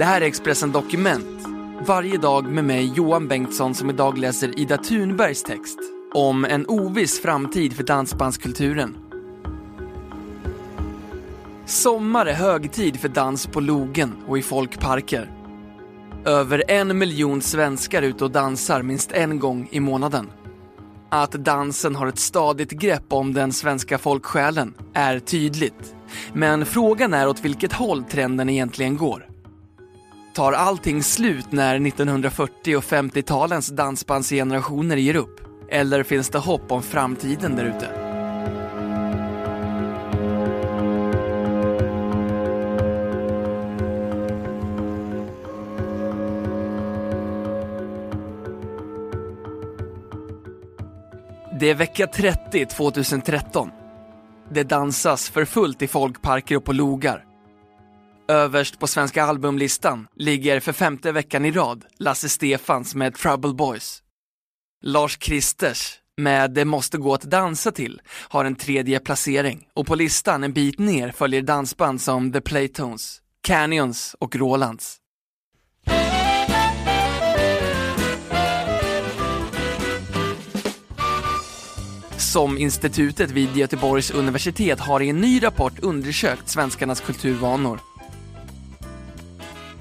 Det här är Expressen Dokument. Varje dag med mig Johan Bengtsson som idag läser Ida Thunbergs text om en oviss framtid för dansbandskulturen. Sommar är högtid för dans på logen och i folkparker. Över en miljon svenskar ute och dansar minst en gång i månaden. Att dansen har ett stadigt grepp om den svenska folksjälen är tydligt. Men frågan är åt vilket håll trenden egentligen går. Tar allting slut när 1940 och 50-talens dansbandsgenerationer ger upp? Eller finns det hopp om framtiden där ute? Det är vecka 30 2013. Det dansas för fullt i folkparker och på logar. Överst på svenska albumlistan ligger för femte veckan i rad Lasse Stefans med Trouble Boys. Lars Kristers med Det måste gå att dansa till har en tredje placering och på listan en bit ner följer dansband som The Playtones, Canyons och Rolands. Som institutet vid Göteborgs universitet har i en ny rapport undersökt svenskarnas kulturvanor.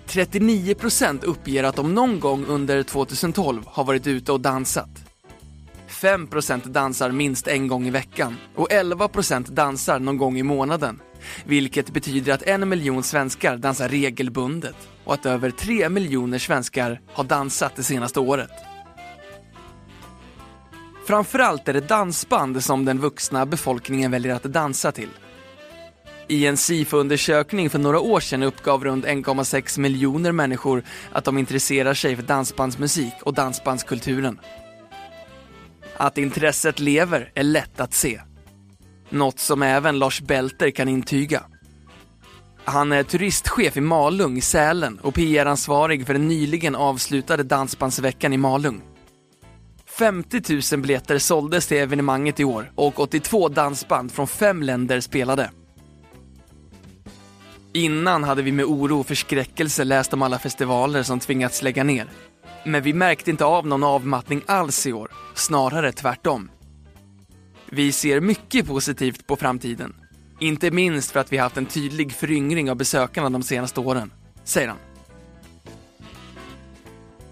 39% uppger att de någon gång under 2012 har varit ute och dansat. 5% dansar minst en gång i veckan och 11% dansar någon gång i månaden. Vilket betyder att en miljon svenskar dansar regelbundet och att över 3 miljoner svenskar har dansat det senaste året. Framförallt är det dansband som den vuxna befolkningen väljer att dansa till. I en SIFO-undersökning för några år sedan uppgav runt 1,6 miljoner människor att de intresserar sig för dansbandsmusik och dansbandskulturen. Att intresset lever är lätt att se. Något som även Lars Belter kan intyga. Han är turistchef i Malung i Sälen och PR-ansvarig för den nyligen avslutade Dansbandsveckan i Malung. 50 000 biljetter såldes till evenemanget i år och 82 dansband från fem länder spelade. Innan hade vi med oro och förskräckelse läst om alla festivaler som tvingats lägga ner. Men vi märkte inte av någon avmattning alls i år, snarare tvärtom. Vi ser mycket positivt på framtiden. Inte minst för att vi haft en tydlig föryngring av besökarna de senaste åren, säger han.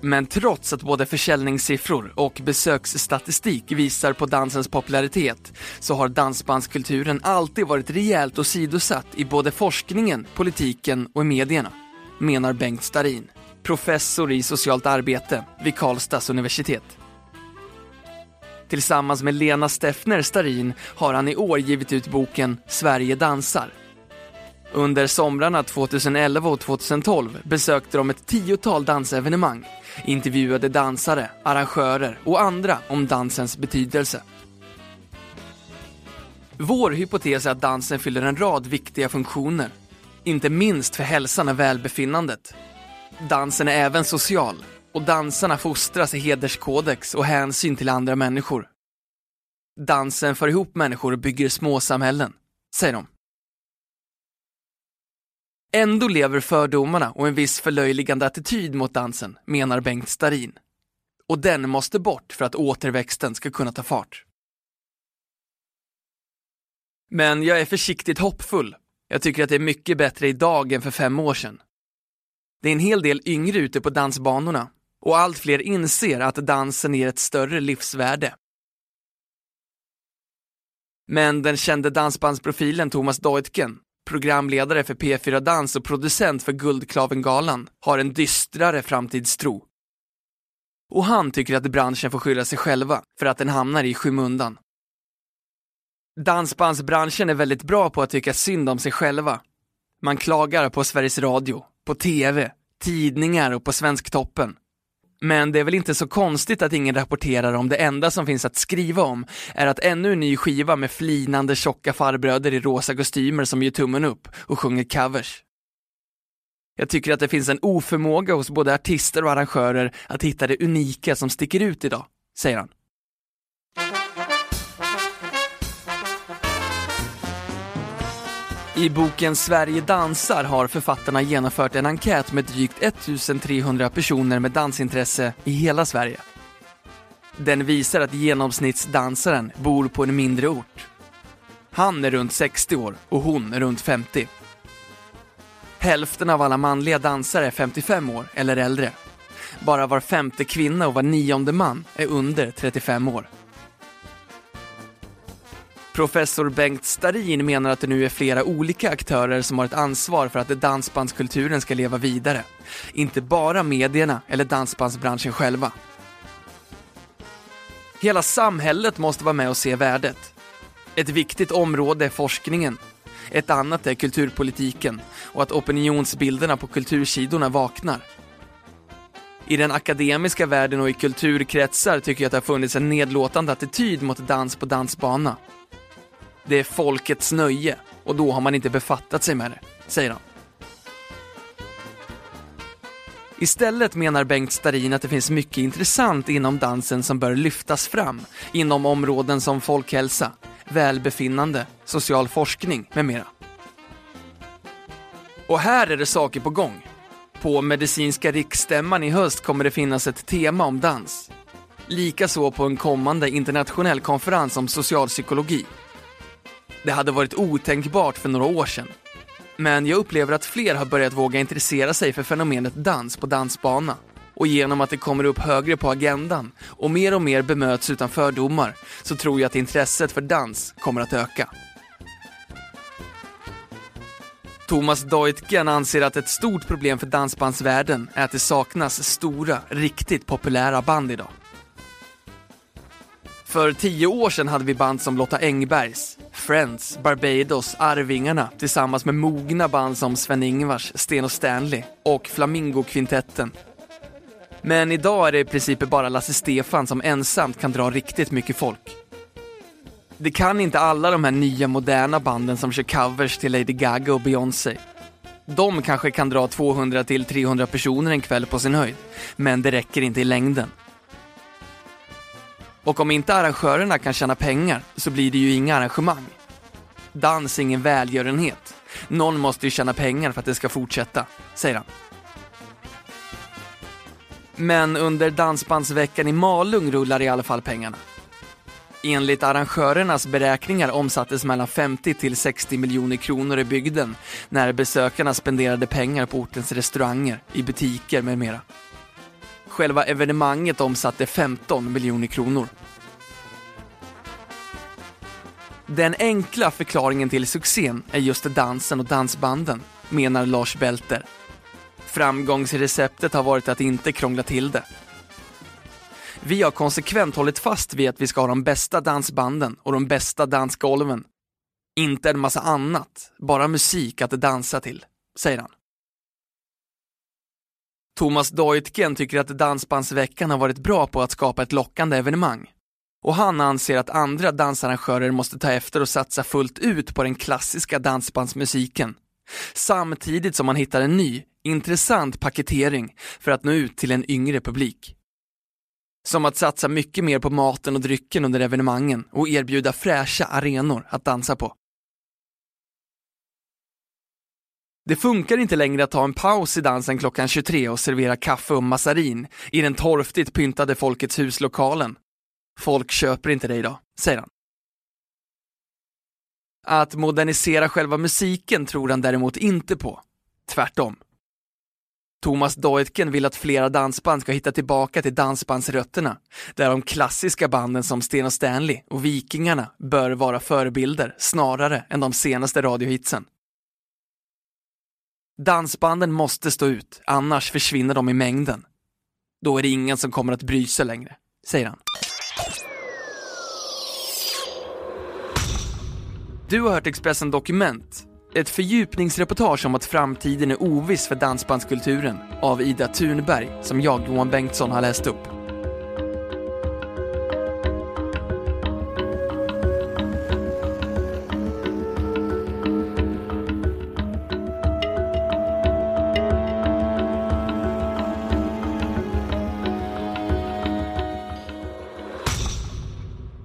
Men trots att både försäljningssiffror och besöksstatistik visar på dansens popularitet så har dansbandskulturen alltid varit rejält åsidosatt i både forskningen, politiken och i medierna, menar Bengt Starin, professor i socialt arbete vid Karlstads universitet. Tillsammans med Lena Steffner Starin har han i år givit ut boken Sverige dansar under somrarna 2011 och 2012 besökte de ett tiotal dansevenemang, intervjuade dansare, arrangörer och andra om dansens betydelse. Vår hypotes är att dansen fyller en rad viktiga funktioner, inte minst för hälsan och välbefinnandet. Dansen är även social och dansarna fostras i hederskodex och hänsyn till andra människor. Dansen för ihop människor och bygger småsamhällen, säger de. Ändå lever fördomarna och en viss förlöjligande attityd mot dansen, menar Bengt Starin. Och den måste bort för att återväxten ska kunna ta fart. Men jag är försiktigt hoppfull. Jag tycker att det är mycket bättre idag än för fem år sedan. Det är en hel del yngre ute på dansbanorna och allt fler inser att dansen ger ett större livsvärde. Men den kände dansbandsprofilen Thomas Deutgen programledare för P4 Dans och producent för Guldklavengalan, har en dystrare framtidstro. Och han tycker att branschen får skylla sig själva för att den hamnar i skymundan. Dansbandsbranschen är väldigt bra på att tycka synd om sig själva. Man klagar på Sveriges Radio, på TV, tidningar och på Svensktoppen. Men det är väl inte så konstigt att ingen rapporterar om det enda som finns att skriva om är att ännu en ny skiva med flinande tjocka farbröder i rosa kostymer som ger tummen upp och sjunger covers. Jag tycker att det finns en oförmåga hos både artister och arrangörer att hitta det unika som sticker ut idag, säger han. I boken Sverige dansar har författarna genomfört en enkät med drygt 1300 personer med dansintresse i hela Sverige. Den visar att genomsnittsdansaren bor på en mindre ort. Han är runt 60 år och hon är runt 50. Hälften av alla manliga dansare är 55 år eller äldre. Bara var femte kvinna och var nionde man är under 35 år. Professor Bengt Starin menar att det nu är flera olika aktörer som har ett ansvar för att dansbandskulturen ska leva vidare. Inte bara medierna eller dansbandsbranschen själva. Hela samhället måste vara med och se värdet. Ett viktigt område är forskningen. Ett annat är kulturpolitiken och att opinionsbilderna på kultursidorna vaknar. I den akademiska världen och i kulturkretsar tycker jag att det har funnits en nedlåtande attityd mot dans på dansbana. Det är folkets nöje och då har man inte befattat sig med det, säger han. Istället menar Bengt Starin att det finns mycket intressant inom dansen som bör lyftas fram inom områden som folkhälsa, välbefinnande, social forskning med mera. Och här är det saker på gång. På medicinska riksstämman i höst kommer det finnas ett tema om dans. Likaså på en kommande internationell konferens om socialpsykologi. Det hade varit otänkbart för några år sedan. Men jag upplever att fler har börjat våga intressera sig för fenomenet dans på dansbana. Och genom att det kommer upp högre på agendan och mer och mer bemöts utan fördomar så tror jag att intresset för dans kommer att öka. Thomas Deutgen anser att ett stort problem för dansbandsvärlden är att det saknas stora, riktigt populära band idag. För tio år sedan hade vi band som Lotta Engbergs, Friends, Barbados, Arvingarna tillsammans med mogna band som Sven-Ingvars, Sten och Stanley och Flamingo-kvintetten. Men idag är det i princip bara Lasse Stefan som ensamt kan dra riktigt mycket folk. Det kan inte alla de här nya moderna banden som kör covers till Lady Gaga och Beyoncé. De kanske kan dra 200 till 300 personer en kväll på sin höjd, men det räcker inte i längden. Och om inte arrangörerna kan tjäna pengar så blir det ju inga arrangemang. Dans är ingen välgörenhet. Någon måste ju tjäna pengar för att det ska fortsätta, säger han. Men under Dansbandsveckan i Malung rullar i alla fall pengarna. Enligt arrangörernas beräkningar omsattes mellan 50 till 60 miljoner kronor i bygden när besökarna spenderade pengar på ortens restauranger, i butiker med mera. Själva evenemanget omsatte 15 miljoner kronor. Den enkla förklaringen till succén är just dansen och dansbanden, menar Lars Belter. Framgångsreceptet har varit att inte krångla till det. Vi har konsekvent hållit fast vid att vi ska ha de bästa dansbanden och de bästa dansgolven. Inte en massa annat, bara musik att dansa till, säger han. Thomas Deutgen tycker att Dansbandsveckan har varit bra på att skapa ett lockande evenemang. Och han anser att andra dansarrangörer måste ta efter och satsa fullt ut på den klassiska dansbandsmusiken. Samtidigt som man hittar en ny, intressant paketering för att nå ut till en yngre publik. Som att satsa mycket mer på maten och drycken under evenemangen och erbjuda fräscha arenor att dansa på. Det funkar inte längre att ta en paus i dansen klockan 23 och servera kaffe och massarin i den torftigt pyntade Folkets huslokalen. Folk köper inte det idag, säger han. Att modernisera själva musiken tror han däremot inte på. Tvärtom. Thomas Deutgen vill att flera dansband ska hitta tillbaka till dansbandsrötterna, där de klassiska banden som Sten och Stanley och Vikingarna bör vara förebilder snarare än de senaste radiohitsen. Dansbanden måste stå ut, annars försvinner de i mängden. Då är det ingen som kommer att bry sig längre, säger han. Du har hört Expressen Dokument. Ett fördjupningsreportage om att framtiden är oviss för dansbandskulturen av Ida Thunberg som jag, Johan Bengtsson, har läst upp.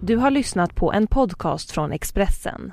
Du har lyssnat på en podcast från Expressen.